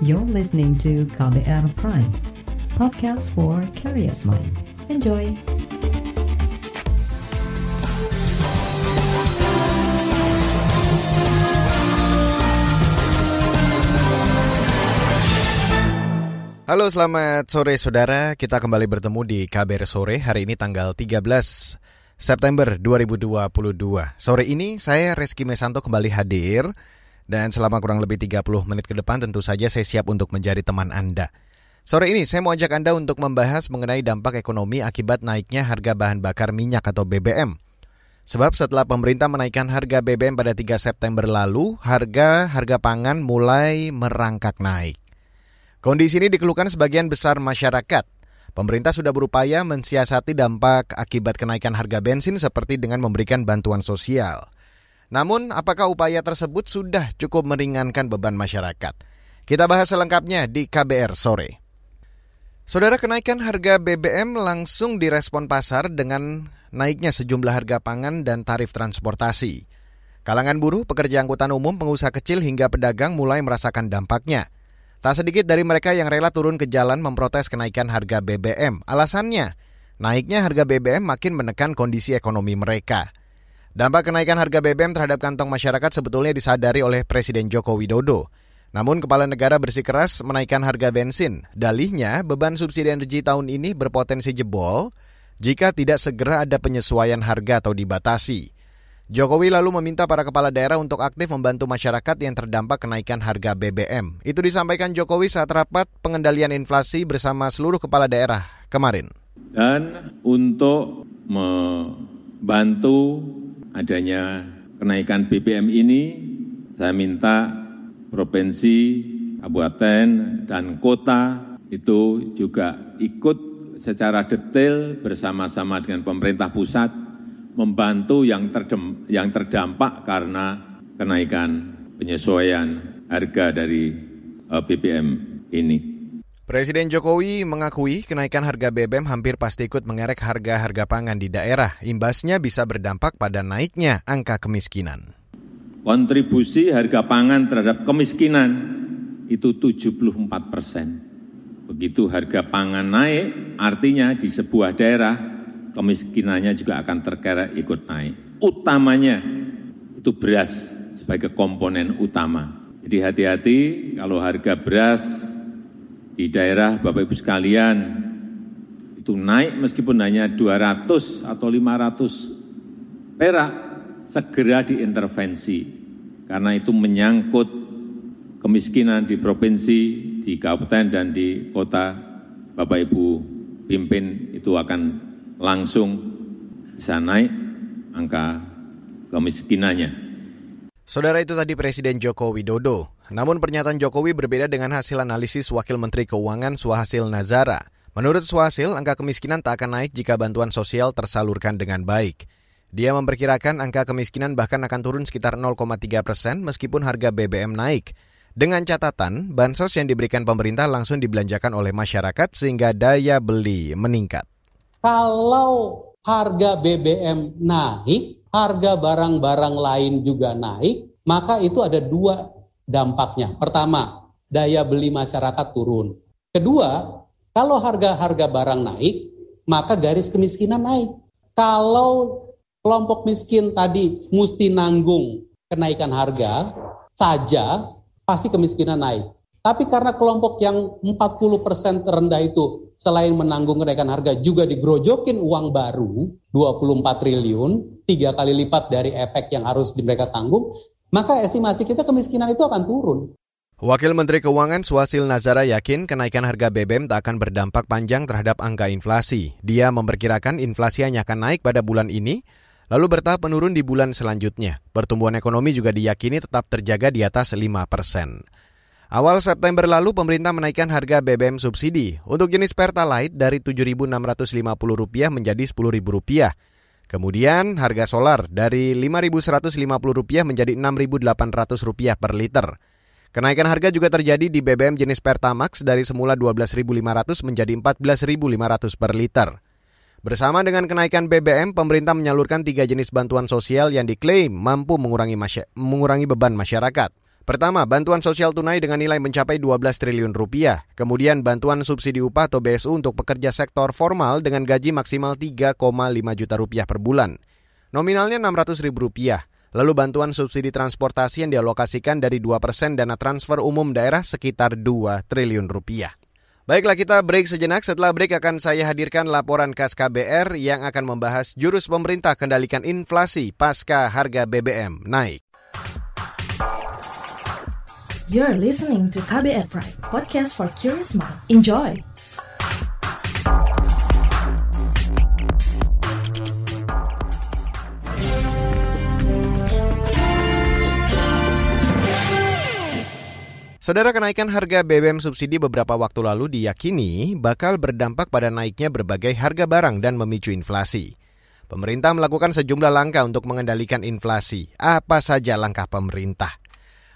You're listening to KBR Prime, podcast for curious mind. Enjoy! Halo selamat sore saudara, kita kembali bertemu di KBR Sore hari ini tanggal 13 September 2022. Sore ini saya Reski Mesanto kembali hadir dan selama kurang lebih 30 menit ke depan tentu saja saya siap untuk menjadi teman Anda. Sore ini saya mau ajak Anda untuk membahas mengenai dampak ekonomi akibat naiknya harga bahan bakar minyak atau BBM. Sebab setelah pemerintah menaikkan harga BBM pada 3 September lalu, harga harga pangan mulai merangkak naik. Kondisi ini dikeluhkan sebagian besar masyarakat. Pemerintah sudah berupaya mensiasati dampak akibat kenaikan harga bensin seperti dengan memberikan bantuan sosial. Namun, apakah upaya tersebut sudah cukup meringankan beban masyarakat? Kita bahas selengkapnya di KBR sore. Saudara kenaikan harga BBM langsung direspon pasar dengan naiknya sejumlah harga pangan dan tarif transportasi. Kalangan buruh, pekerja angkutan umum, pengusaha kecil hingga pedagang mulai merasakan dampaknya. Tak sedikit dari mereka yang rela turun ke jalan memprotes kenaikan harga BBM. Alasannya, naiknya harga BBM makin menekan kondisi ekonomi mereka. Dampak kenaikan harga BBM terhadap kantong masyarakat sebetulnya disadari oleh Presiden Joko Widodo. Namun kepala negara bersikeras menaikkan harga bensin. Dalihnya, beban subsidi energi tahun ini berpotensi jebol jika tidak segera ada penyesuaian harga atau dibatasi. Jokowi lalu meminta para kepala daerah untuk aktif membantu masyarakat yang terdampak kenaikan harga BBM. Itu disampaikan Jokowi saat rapat pengendalian inflasi bersama seluruh kepala daerah kemarin. Dan untuk membantu adanya kenaikan BBM ini, saya minta provinsi, kabupaten, dan kota itu juga ikut secara detail bersama-sama dengan pemerintah pusat membantu yang, terdem, yang terdampak karena kenaikan penyesuaian harga dari eh, BBM ini. Presiden Jokowi mengakui kenaikan harga BBM hampir pasti ikut mengerek harga-harga pangan di daerah. Imbasnya bisa berdampak pada naiknya angka kemiskinan. Kontribusi harga pangan terhadap kemiskinan itu 74 persen. Begitu harga pangan naik, artinya di sebuah daerah kemiskinannya juga akan terkerek ikut naik. Utamanya itu beras sebagai komponen utama. Jadi hati-hati kalau harga beras di daerah Bapak Ibu sekalian itu naik meskipun hanya 200 atau 500 perak, segera diintervensi. Karena itu menyangkut kemiskinan di provinsi, di kabupaten dan di kota Bapak Ibu pimpin itu akan langsung bisa naik angka kemiskinannya. Saudara itu tadi Presiden Joko Widodo. Namun pernyataan Jokowi berbeda dengan hasil analisis Wakil Menteri Keuangan Suhasil Nazara. Menurut Suhasil, angka kemiskinan tak akan naik jika bantuan sosial tersalurkan dengan baik. Dia memperkirakan angka kemiskinan bahkan akan turun sekitar 0,3 persen meskipun harga BBM naik. Dengan catatan, bansos yang diberikan pemerintah langsung dibelanjakan oleh masyarakat sehingga daya beli meningkat. Kalau harga BBM naik, harga barang-barang lain juga naik, maka itu ada dua dampaknya. Pertama, daya beli masyarakat turun. Kedua, kalau harga-harga barang naik, maka garis kemiskinan naik. Kalau kelompok miskin tadi mesti nanggung kenaikan harga saja, pasti kemiskinan naik. Tapi karena kelompok yang 40% terendah itu selain menanggung kenaikan harga juga digrojokin uang baru 24 triliun, tiga kali lipat dari efek yang harus mereka tanggung, maka estimasi kita kemiskinan itu akan turun. Wakil Menteri Keuangan Swasil Nazara yakin kenaikan harga BBM tak akan berdampak panjang terhadap angka inflasi. Dia memperkirakan inflasi hanya akan naik pada bulan ini, lalu bertahap menurun di bulan selanjutnya. Pertumbuhan ekonomi juga diyakini tetap terjaga di atas 5 persen. Awal September lalu pemerintah menaikkan harga BBM subsidi untuk jenis Pertalite dari Rp7.650 menjadi Rp10.000. Kemudian harga solar dari Rp5.150 menjadi Rp6.800 per liter. Kenaikan harga juga terjadi di BBM jenis Pertamax dari semula Rp12.500 menjadi Rp14.500 per liter. Bersama dengan kenaikan BBM, pemerintah menyalurkan tiga jenis bantuan sosial yang diklaim mampu mengurangi, mengurangi beban masyarakat. Pertama, bantuan sosial tunai dengan nilai mencapai 12 triliun rupiah. Kemudian bantuan subsidi upah atau BSU untuk pekerja sektor formal dengan gaji maksimal 3,5 juta rupiah per bulan. Nominalnya 600 ribu rupiah. Lalu bantuan subsidi transportasi yang dialokasikan dari 2 persen dana transfer umum daerah sekitar 2 triliun rupiah. Baiklah kita break sejenak. Setelah break akan saya hadirkan laporan khas KBR yang akan membahas jurus pemerintah kendalikan inflasi pasca harga BBM naik. You're listening to KBR Pride, podcast for curious mind. Enjoy! Saudara kenaikan harga BBM subsidi beberapa waktu lalu diyakini bakal berdampak pada naiknya berbagai harga barang dan memicu inflasi. Pemerintah melakukan sejumlah langkah untuk mengendalikan inflasi. Apa saja langkah pemerintah?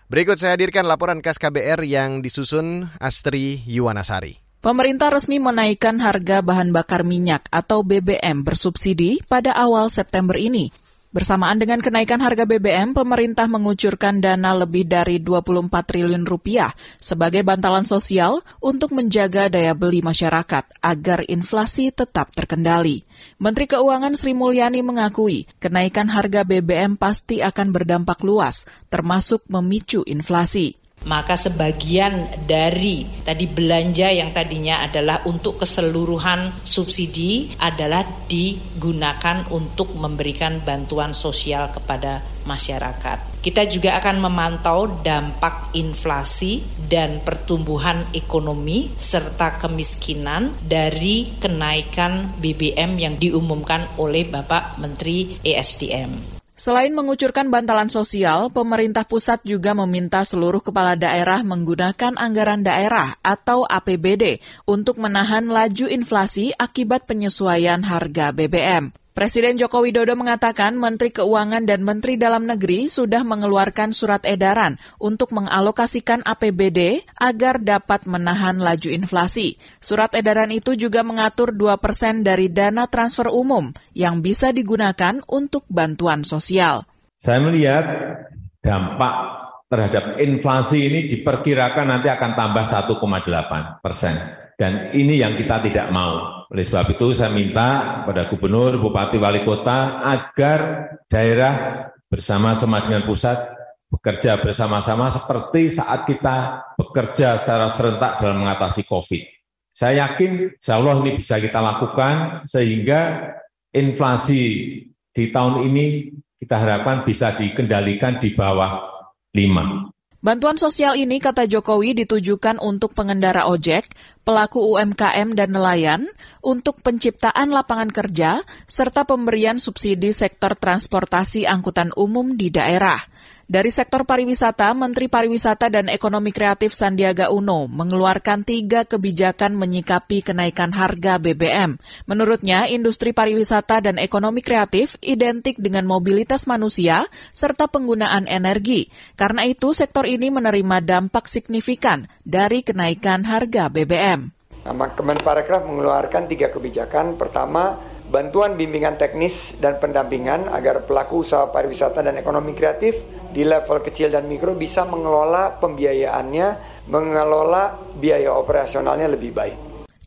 Berikut saya hadirkan laporan khas KBR yang disusun Astri Yuwanasari. Pemerintah resmi menaikkan harga bahan bakar minyak atau BBM bersubsidi pada awal September ini. Bersamaan dengan kenaikan harga BBM, pemerintah mengucurkan dana lebih dari 24 triliun rupiah sebagai bantalan sosial untuk menjaga daya beli masyarakat agar inflasi tetap terkendali. Menteri Keuangan Sri Mulyani mengakui kenaikan harga BBM pasti akan berdampak luas, termasuk memicu inflasi maka sebagian dari tadi belanja yang tadinya adalah untuk keseluruhan subsidi adalah digunakan untuk memberikan bantuan sosial kepada masyarakat. Kita juga akan memantau dampak inflasi dan pertumbuhan ekonomi serta kemiskinan dari kenaikan BBM yang diumumkan oleh Bapak Menteri ESDM. Selain mengucurkan bantalan sosial, pemerintah pusat juga meminta seluruh kepala daerah menggunakan anggaran daerah atau APBD untuk menahan laju inflasi akibat penyesuaian harga BBM. Presiden Joko Widodo mengatakan Menteri Keuangan dan Menteri Dalam Negeri sudah mengeluarkan surat edaran untuk mengalokasikan APBD agar dapat menahan laju inflasi. Surat edaran itu juga mengatur 2 persen dari dana transfer umum yang bisa digunakan untuk bantuan sosial. Saya melihat dampak terhadap inflasi ini diperkirakan nanti akan tambah 1,8 persen dan ini yang kita tidak mau. Oleh sebab itu saya minta pada gubernur, bupati, wali kota agar daerah bersama-sama dengan pusat bekerja bersama-sama seperti saat kita bekerja secara serentak dalam mengatasi COVID. Saya yakin insya Allah ini bisa kita lakukan sehingga inflasi di tahun ini kita harapkan bisa dikendalikan di bawah 5. Bantuan sosial ini, kata Jokowi, ditujukan untuk pengendara ojek, pelaku UMKM dan nelayan, untuk penciptaan lapangan kerja, serta pemberian subsidi sektor transportasi angkutan umum di daerah. Dari sektor pariwisata, Menteri Pariwisata dan Ekonomi Kreatif Sandiaga Uno mengeluarkan tiga kebijakan menyikapi kenaikan harga BBM. Menurutnya, industri pariwisata dan ekonomi kreatif identik dengan mobilitas manusia serta penggunaan energi. Karena itu, sektor ini menerima dampak signifikan dari kenaikan harga BBM. Nah, Kemenparekraf mengeluarkan tiga kebijakan. Pertama, bantuan bimbingan teknis dan pendampingan agar pelaku usaha pariwisata dan ekonomi kreatif di level kecil dan mikro bisa mengelola pembiayaannya, mengelola biaya operasionalnya lebih baik.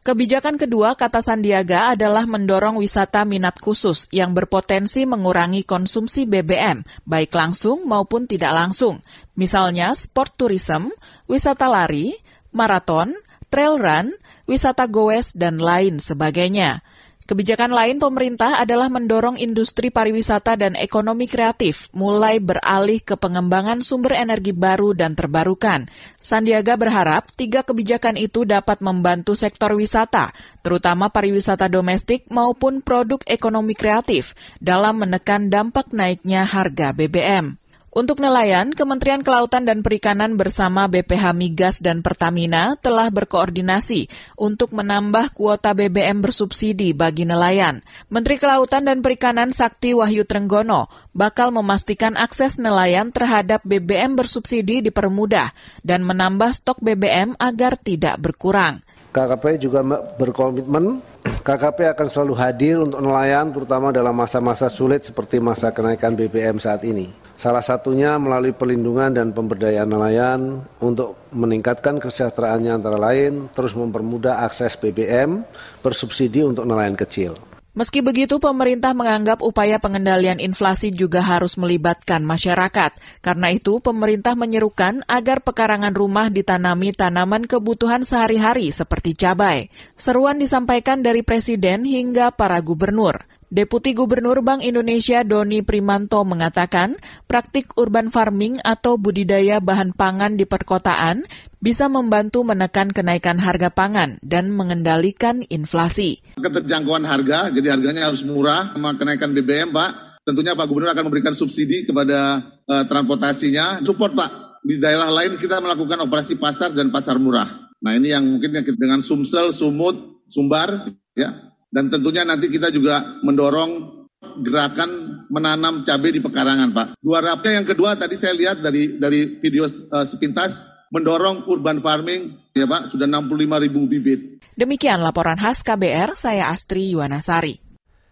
Kebijakan kedua, kata Sandiaga, adalah mendorong wisata minat khusus yang berpotensi mengurangi konsumsi BBM, baik langsung maupun tidak langsung. Misalnya sport tourism, wisata lari, maraton, trail run, wisata goes, dan lain sebagainya. Kebijakan lain pemerintah adalah mendorong industri pariwisata dan ekonomi kreatif mulai beralih ke pengembangan sumber energi baru dan terbarukan. Sandiaga berharap tiga kebijakan itu dapat membantu sektor wisata, terutama pariwisata domestik maupun produk ekonomi kreatif, dalam menekan dampak naiknya harga BBM. Untuk nelayan, Kementerian Kelautan dan Perikanan bersama BPH Migas dan Pertamina telah berkoordinasi untuk menambah kuota BBM bersubsidi bagi nelayan. Menteri Kelautan dan Perikanan Sakti Wahyu Trenggono bakal memastikan akses nelayan terhadap BBM bersubsidi dipermudah dan menambah stok BBM agar tidak berkurang. KKP juga berkomitmen KKP akan selalu hadir untuk nelayan terutama dalam masa-masa sulit seperti masa kenaikan BBM saat ini. Salah satunya melalui perlindungan dan pemberdayaan nelayan untuk meningkatkan kesejahteraannya antara lain terus mempermudah akses BBM bersubsidi untuk nelayan kecil. Meski begitu, pemerintah menganggap upaya pengendalian inflasi juga harus melibatkan masyarakat. Karena itu, pemerintah menyerukan agar pekarangan rumah ditanami tanaman kebutuhan sehari-hari seperti cabai. Seruan disampaikan dari Presiden hingga para gubernur. Deputi Gubernur Bank Indonesia Doni Primanto mengatakan, praktik urban farming atau budidaya bahan pangan di perkotaan bisa membantu menekan kenaikan harga pangan dan mengendalikan inflasi. Keterjangkauan harga, jadi harganya harus murah, sama kenaikan BBM, Pak. Tentunya Pak Gubernur akan memberikan subsidi kepada uh, transportasinya. Support, Pak. Di daerah lain kita melakukan operasi pasar dan pasar murah. Nah ini yang mungkin dengan Sumsel, Sumut, Sumbar, ya dan tentunya nanti kita juga mendorong gerakan menanam cabai di pekarangan, Pak. Dua rapnya yang kedua tadi saya lihat dari dari video uh, sepintas mendorong urban farming, ya Pak, sudah 65 ribu bibit. Demikian laporan khas KBR, saya Astri Yuwanasari.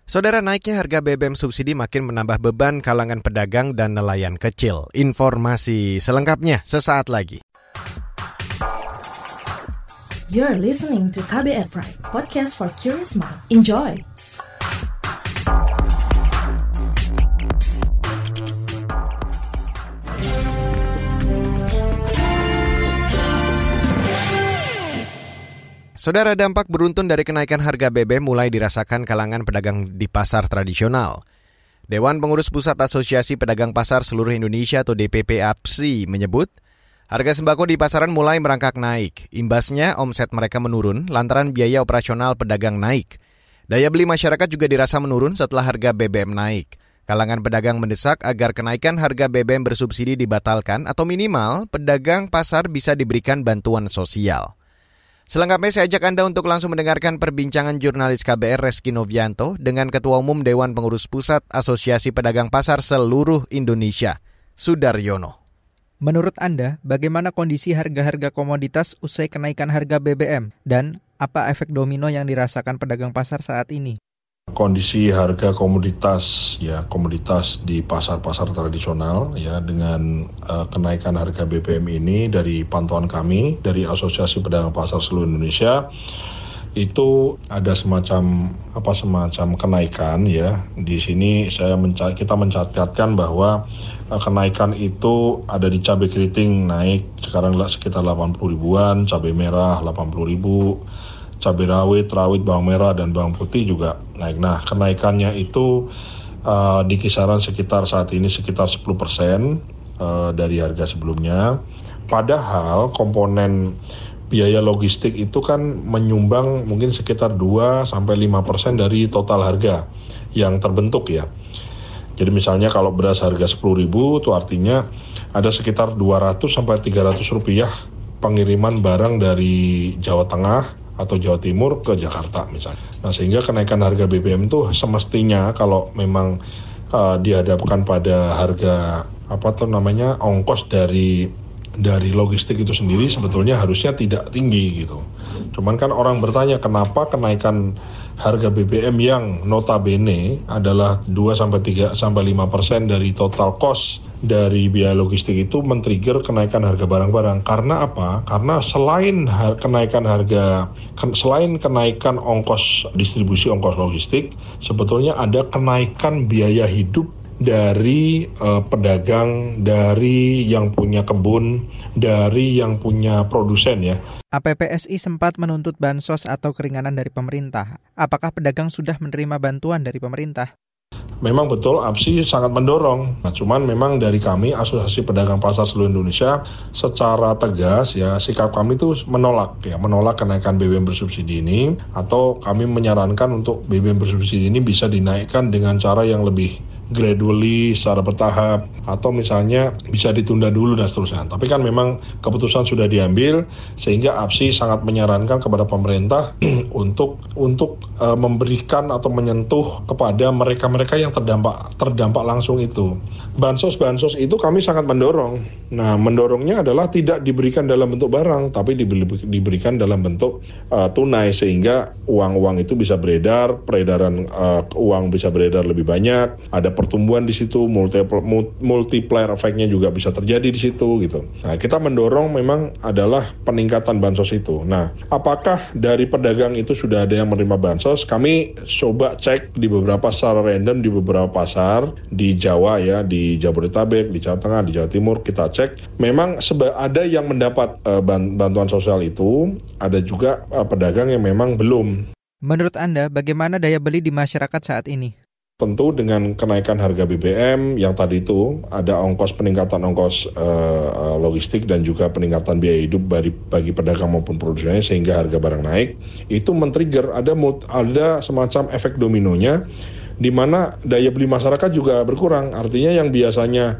Saudara naiknya harga BBM subsidi makin menambah beban kalangan pedagang dan nelayan kecil. Informasi selengkapnya sesaat lagi. You're listening to KBR Pride, podcast for curious mind. Enjoy! Saudara dampak beruntun dari kenaikan harga BBM mulai dirasakan kalangan pedagang di pasar tradisional. Dewan Pengurus Pusat Asosiasi Pedagang Pasar Seluruh Indonesia atau DPP APSI menyebut, Harga sembako di pasaran mulai merangkak naik. Imbasnya, omset mereka menurun lantaran biaya operasional pedagang naik. Daya beli masyarakat juga dirasa menurun setelah harga BBM naik. Kalangan pedagang mendesak agar kenaikan harga BBM bersubsidi dibatalkan atau minimal pedagang pasar bisa diberikan bantuan sosial. Selengkapnya saya ajak Anda untuk langsung mendengarkan perbincangan jurnalis KBR Reski Novianto dengan Ketua Umum Dewan Pengurus Pusat Asosiasi Pedagang Pasar Seluruh Indonesia, Sudaryono. Menurut Anda, bagaimana kondisi harga-harga komoditas usai kenaikan harga BBM dan apa efek domino yang dirasakan pedagang pasar saat ini? Kondisi harga komoditas ya komoditas di pasar-pasar tradisional ya dengan uh, kenaikan harga BBM ini dari pantauan kami dari Asosiasi Pedagang Pasar Seluruh Indonesia itu ada semacam apa semacam kenaikan ya. Di sini saya menca kita mencatatkan bahwa uh, kenaikan itu ada di cabai keriting naik sekarang sekitar 80 ribuan, cabai merah 80 ribu, cabai rawit, rawit bawang merah dan bawang putih juga naik. Nah, kenaikannya itu uh, di kisaran sekitar saat ini sekitar 10% uh, dari harga sebelumnya. Padahal komponen biaya logistik itu kan menyumbang mungkin sekitar 2 sampai 5% dari total harga yang terbentuk ya. Jadi misalnya kalau beras harga 10.000 itu artinya ada sekitar 200 sampai 300 rupiah pengiriman barang dari Jawa Tengah atau Jawa Timur ke Jakarta misalnya. Nah sehingga kenaikan harga BBM itu semestinya kalau memang uh, dihadapkan pada harga apa tuh namanya ongkos dari dari logistik itu sendiri sebetulnya harusnya tidak tinggi gitu. Cuman kan orang bertanya kenapa kenaikan harga BBM yang notabene adalah 2 sampai 3 sampai 5% persen dari total cost dari biaya logistik itu men-trigger kenaikan harga barang-barang. Karena apa? Karena selain har kenaikan harga selain kenaikan ongkos distribusi ongkos logistik, sebetulnya ada kenaikan biaya hidup dari uh, pedagang, dari yang punya kebun, dari yang punya produsen ya. APPSI sempat menuntut bansos atau keringanan dari pemerintah. Apakah pedagang sudah menerima bantuan dari pemerintah? Memang betul APSI sangat mendorong. Nah, cuman memang dari kami Asosiasi Pedagang Pasar Seluruh Indonesia secara tegas ya sikap kami itu menolak ya menolak kenaikan BBM bersubsidi ini atau kami menyarankan untuk BBM bersubsidi ini bisa dinaikkan dengan cara yang lebih gradually secara bertahap atau misalnya bisa ditunda dulu dan seterusnya. Tapi kan memang keputusan sudah diambil sehingga APSI sangat menyarankan kepada pemerintah untuk untuk uh, memberikan atau menyentuh kepada mereka-mereka yang terdampak terdampak langsung itu. Bansos-bansos itu kami sangat mendorong. Nah, mendorongnya adalah tidak diberikan dalam bentuk barang tapi diberikan dalam bentuk uh, tunai sehingga uang-uang itu bisa beredar, peredaran uh, uang bisa beredar lebih banyak, ada pertumbuhan di situ, multiplier efeknya juga bisa terjadi di situ gitu. Nah, kita mendorong memang adalah peningkatan bansos itu. Nah, apakah dari pedagang itu sudah ada yang menerima bansos? Kami coba cek di beberapa secara random di beberapa pasar di Jawa ya, di Jabodetabek, di Jawa Tengah, di Jawa Timur kita cek. Memang ada yang mendapat uh, bantuan sosial itu, ada juga uh, pedagang yang memang belum. Menurut Anda, bagaimana daya beli di masyarakat saat ini? Tentu dengan kenaikan harga BBM yang tadi itu ada ongkos peningkatan ongkos uh, logistik dan juga peningkatan biaya hidup bagi, bagi pedagang maupun produsennya sehingga harga barang naik. Itu men-trigger ada ada semacam efek dominonya di mana daya beli masyarakat juga berkurang. Artinya yang biasanya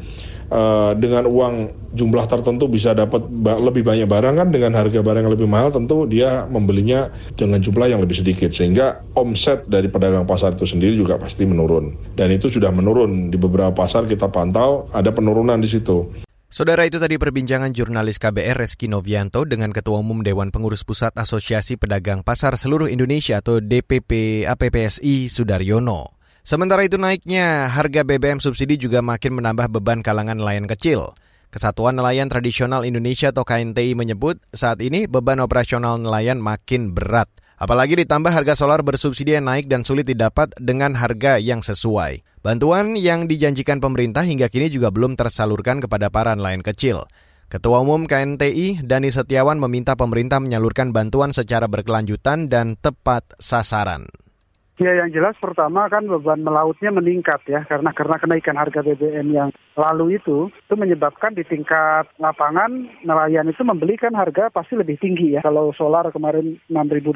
uh, dengan uang jumlah tertentu bisa dapat lebih banyak barang kan dengan harga barang yang lebih mahal tentu dia membelinya dengan jumlah yang lebih sedikit sehingga omset dari pedagang pasar itu sendiri juga pasti menurun dan itu sudah menurun di beberapa pasar kita pantau ada penurunan di situ. Saudara itu tadi perbincangan jurnalis KBR Reski Novianto dengan Ketua Umum Dewan Pengurus Pusat Asosiasi Pedagang Pasar Seluruh Indonesia atau DPP APPSI Sudaryono. Sementara itu naiknya harga BBM subsidi juga makin menambah beban kalangan nelayan kecil. Kesatuan Nelayan Tradisional Indonesia atau KNTI menyebut saat ini beban operasional nelayan makin berat. Apalagi ditambah harga solar bersubsidi yang naik dan sulit didapat dengan harga yang sesuai. Bantuan yang dijanjikan pemerintah hingga kini juga belum tersalurkan kepada para nelayan kecil. Ketua Umum KNTI, Dani Setiawan meminta pemerintah menyalurkan bantuan secara berkelanjutan dan tepat sasaran. Ya yang jelas pertama kan beban melautnya meningkat ya karena karena kenaikan harga BBM yang lalu itu itu menyebabkan di tingkat lapangan nelayan itu membelikan harga pasti lebih tinggi ya. Kalau solar kemarin 6.800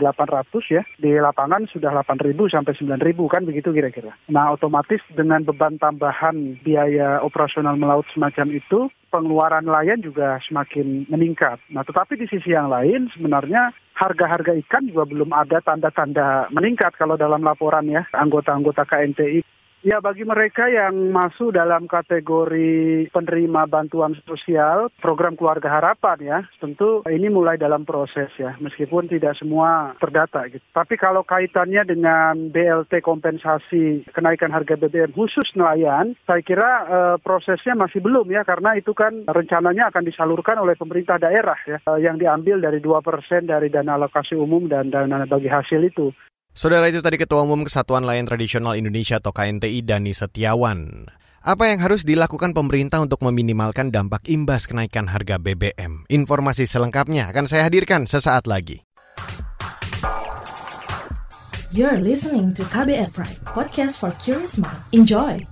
ya di lapangan sudah 8.000 sampai 9.000 kan begitu kira-kira. Nah otomatis dengan beban tambahan biaya operasional melaut semacam itu pengeluaran nelayan juga semakin meningkat. Nah, tetapi di sisi yang lain sebenarnya harga-harga ikan juga belum ada tanda-tanda meningkat kalau dalam laporan ya anggota-anggota KNTI Ya bagi mereka yang masuk dalam kategori penerima bantuan sosial program keluarga harapan ya tentu ini mulai dalam proses ya meskipun tidak semua terdata gitu. Tapi kalau kaitannya dengan BLT kompensasi kenaikan harga BBM khusus nelayan saya kira uh, prosesnya masih belum ya karena itu kan rencananya akan disalurkan oleh pemerintah daerah ya uh, yang diambil dari dua persen dari dana alokasi umum dan dana bagi hasil itu. Saudara itu tadi Ketua Umum Kesatuan Layan Tradisional Indonesia atau KNTI Dani Setiawan. Apa yang harus dilakukan pemerintah untuk meminimalkan dampak imbas kenaikan harga BBM? Informasi selengkapnya akan saya hadirkan sesaat lagi. You're listening to KBR Pride, podcast for curious mind. Enjoy!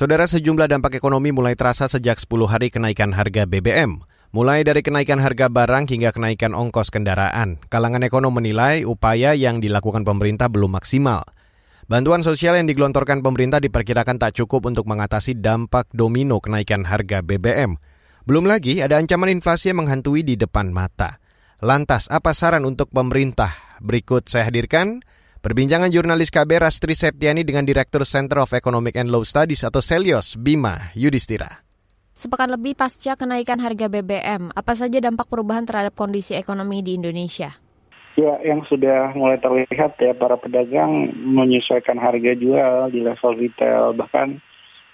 Saudara sejumlah dampak ekonomi mulai terasa sejak 10 hari kenaikan harga BBM. Mulai dari kenaikan harga barang hingga kenaikan ongkos kendaraan, kalangan ekonom menilai upaya yang dilakukan pemerintah belum maksimal. Bantuan sosial yang digelontorkan pemerintah diperkirakan tak cukup untuk mengatasi dampak domino kenaikan harga BBM. Belum lagi ada ancaman inflasi yang menghantui di depan mata. Lantas, apa saran untuk pemerintah? Berikut saya hadirkan Perbincangan jurnalis KB Rastri Septiani dengan Direktur Center of Economic and Law Studies atau Selios, Bima Yudhistira. Sepekan lebih pasca kenaikan harga BBM, apa saja dampak perubahan terhadap kondisi ekonomi di Indonesia? Ya, yang sudah mulai terlihat ya para pedagang menyesuaikan harga jual di level retail, bahkan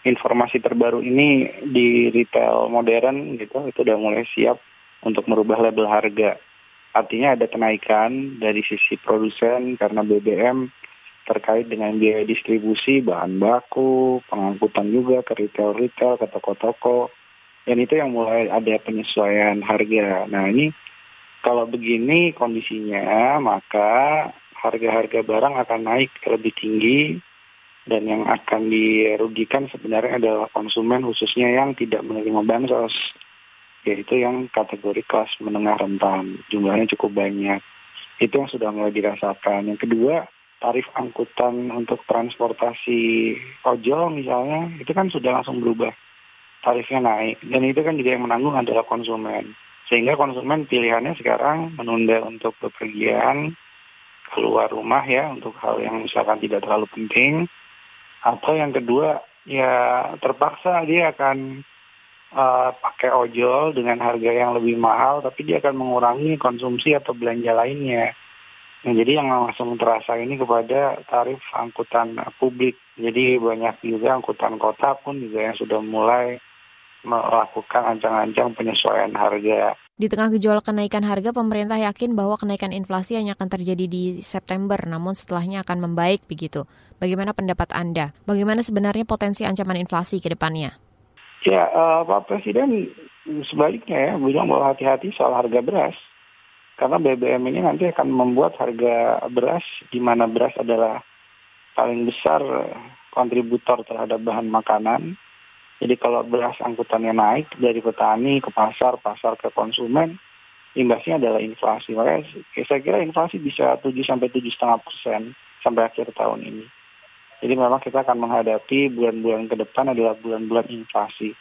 informasi terbaru ini di retail modern gitu, itu udah mulai siap untuk merubah label harga. Artinya ada kenaikan dari sisi produsen karena BBM terkait dengan biaya distribusi bahan baku, pengangkutan juga ke retail-retail, ke toko-toko. Dan itu yang mulai ada penyesuaian harga. Nah ini kalau begini kondisinya maka harga-harga barang akan naik lebih tinggi dan yang akan dirugikan sebenarnya adalah konsumen khususnya yang tidak menerima bansos yaitu yang kategori kelas menengah rentan. Jumlahnya cukup banyak. Itu yang sudah mulai dirasakan. Yang kedua, tarif angkutan untuk transportasi ojol misalnya, itu kan sudah langsung berubah. Tarifnya naik. Dan itu kan juga yang menanggung adalah konsumen. Sehingga konsumen pilihannya sekarang menunda untuk bepergian, keluar rumah ya, untuk hal yang misalkan tidak terlalu penting. Atau yang kedua, ya terpaksa dia akan uh, pakai ojol dengan harga yang lebih mahal, tapi dia akan mengurangi konsumsi atau belanja lainnya. Nah, jadi yang langsung terasa ini kepada tarif angkutan publik. Jadi banyak juga angkutan kota pun juga yang sudah mulai melakukan ancang-ancang penyesuaian harga. Di tengah gejolak kenaikan harga, pemerintah yakin bahwa kenaikan inflasi hanya akan terjadi di September, namun setelahnya akan membaik begitu. Bagaimana pendapat Anda? Bagaimana sebenarnya potensi ancaman inflasi ke depannya? Ya, uh, Pak Presiden sebaliknya ya bilang bahwa hati-hati soal harga beras. Karena BBM ini nanti akan membuat harga beras, di mana beras adalah paling besar kontributor terhadap bahan makanan, jadi kalau beras angkutannya naik dari petani ke pasar, pasar ke konsumen, imbasnya adalah inflasi. Makanya saya kira inflasi bisa 7 sampai tujuh setengah persen sampai akhir tahun ini. Jadi memang kita akan menghadapi bulan-bulan ke depan adalah bulan-bulan inflasi.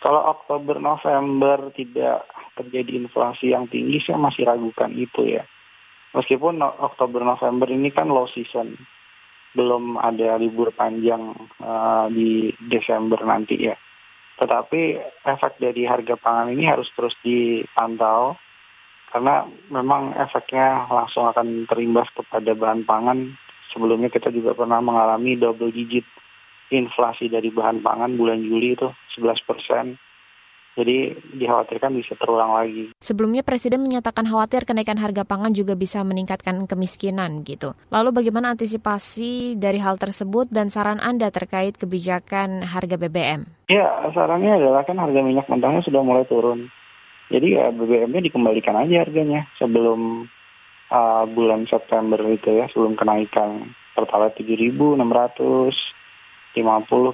Kalau Oktober November tidak terjadi inflasi yang tinggi, saya masih ragukan itu ya. Meskipun Oktober November ini kan low season belum ada libur panjang uh, di Desember nanti ya. Tetapi efek dari harga pangan ini harus terus dipantau karena memang efeknya langsung akan terimbas kepada bahan pangan. Sebelumnya kita juga pernah mengalami double digit inflasi dari bahan pangan bulan Juli itu 11 persen jadi dikhawatirkan bisa terulang lagi. Sebelumnya Presiden menyatakan khawatir kenaikan harga pangan juga bisa meningkatkan kemiskinan gitu. Lalu bagaimana antisipasi dari hal tersebut dan saran Anda terkait kebijakan harga BBM? Ya, sarannya adalah kan harga minyak mentahnya sudah mulai turun. Jadi ya BBM-nya dikembalikan aja harganya sebelum uh, bulan September itu ya, sebelum kenaikan Pertalite 7.650,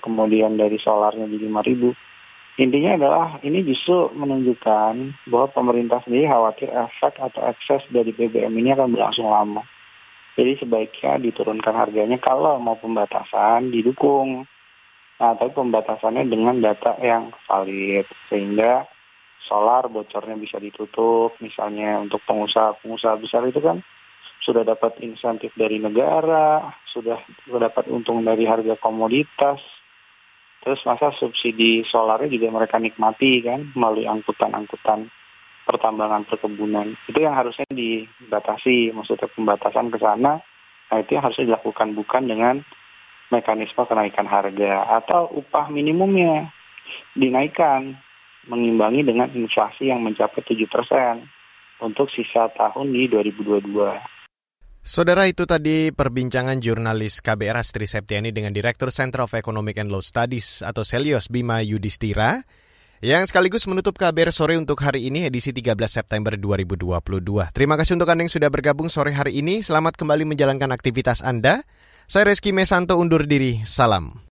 kemudian dari solarnya di 5.000 Intinya adalah ini justru menunjukkan bahwa pemerintah sendiri khawatir efek atau ekses dari BBM ini akan berlangsung lama. Jadi sebaiknya diturunkan harganya kalau mau pembatasan didukung. Nah, tapi pembatasannya dengan data yang valid sehingga solar bocornya bisa ditutup. Misalnya untuk pengusaha-pengusaha besar itu kan sudah dapat insentif dari negara, sudah dapat untung dari harga komoditas, Terus masa subsidi solarnya juga mereka nikmati kan melalui angkutan-angkutan pertambangan perkebunan. Itu yang harusnya dibatasi, maksudnya pembatasan ke sana. Nah itu yang harusnya dilakukan bukan dengan mekanisme kenaikan harga atau upah minimumnya dinaikkan mengimbangi dengan inflasi yang mencapai 7% untuk sisa tahun di 2022. Saudara itu tadi perbincangan jurnalis KBR Astri Septiani dengan Direktur Center of Economic and Law Studies atau Selios Bima Yudhistira yang sekaligus menutup KBR sore untuk hari ini edisi 13 September 2022. Terima kasih untuk Anda yang sudah bergabung sore hari ini. Selamat kembali menjalankan aktivitas Anda. Saya Reski Mesanto undur diri. Salam.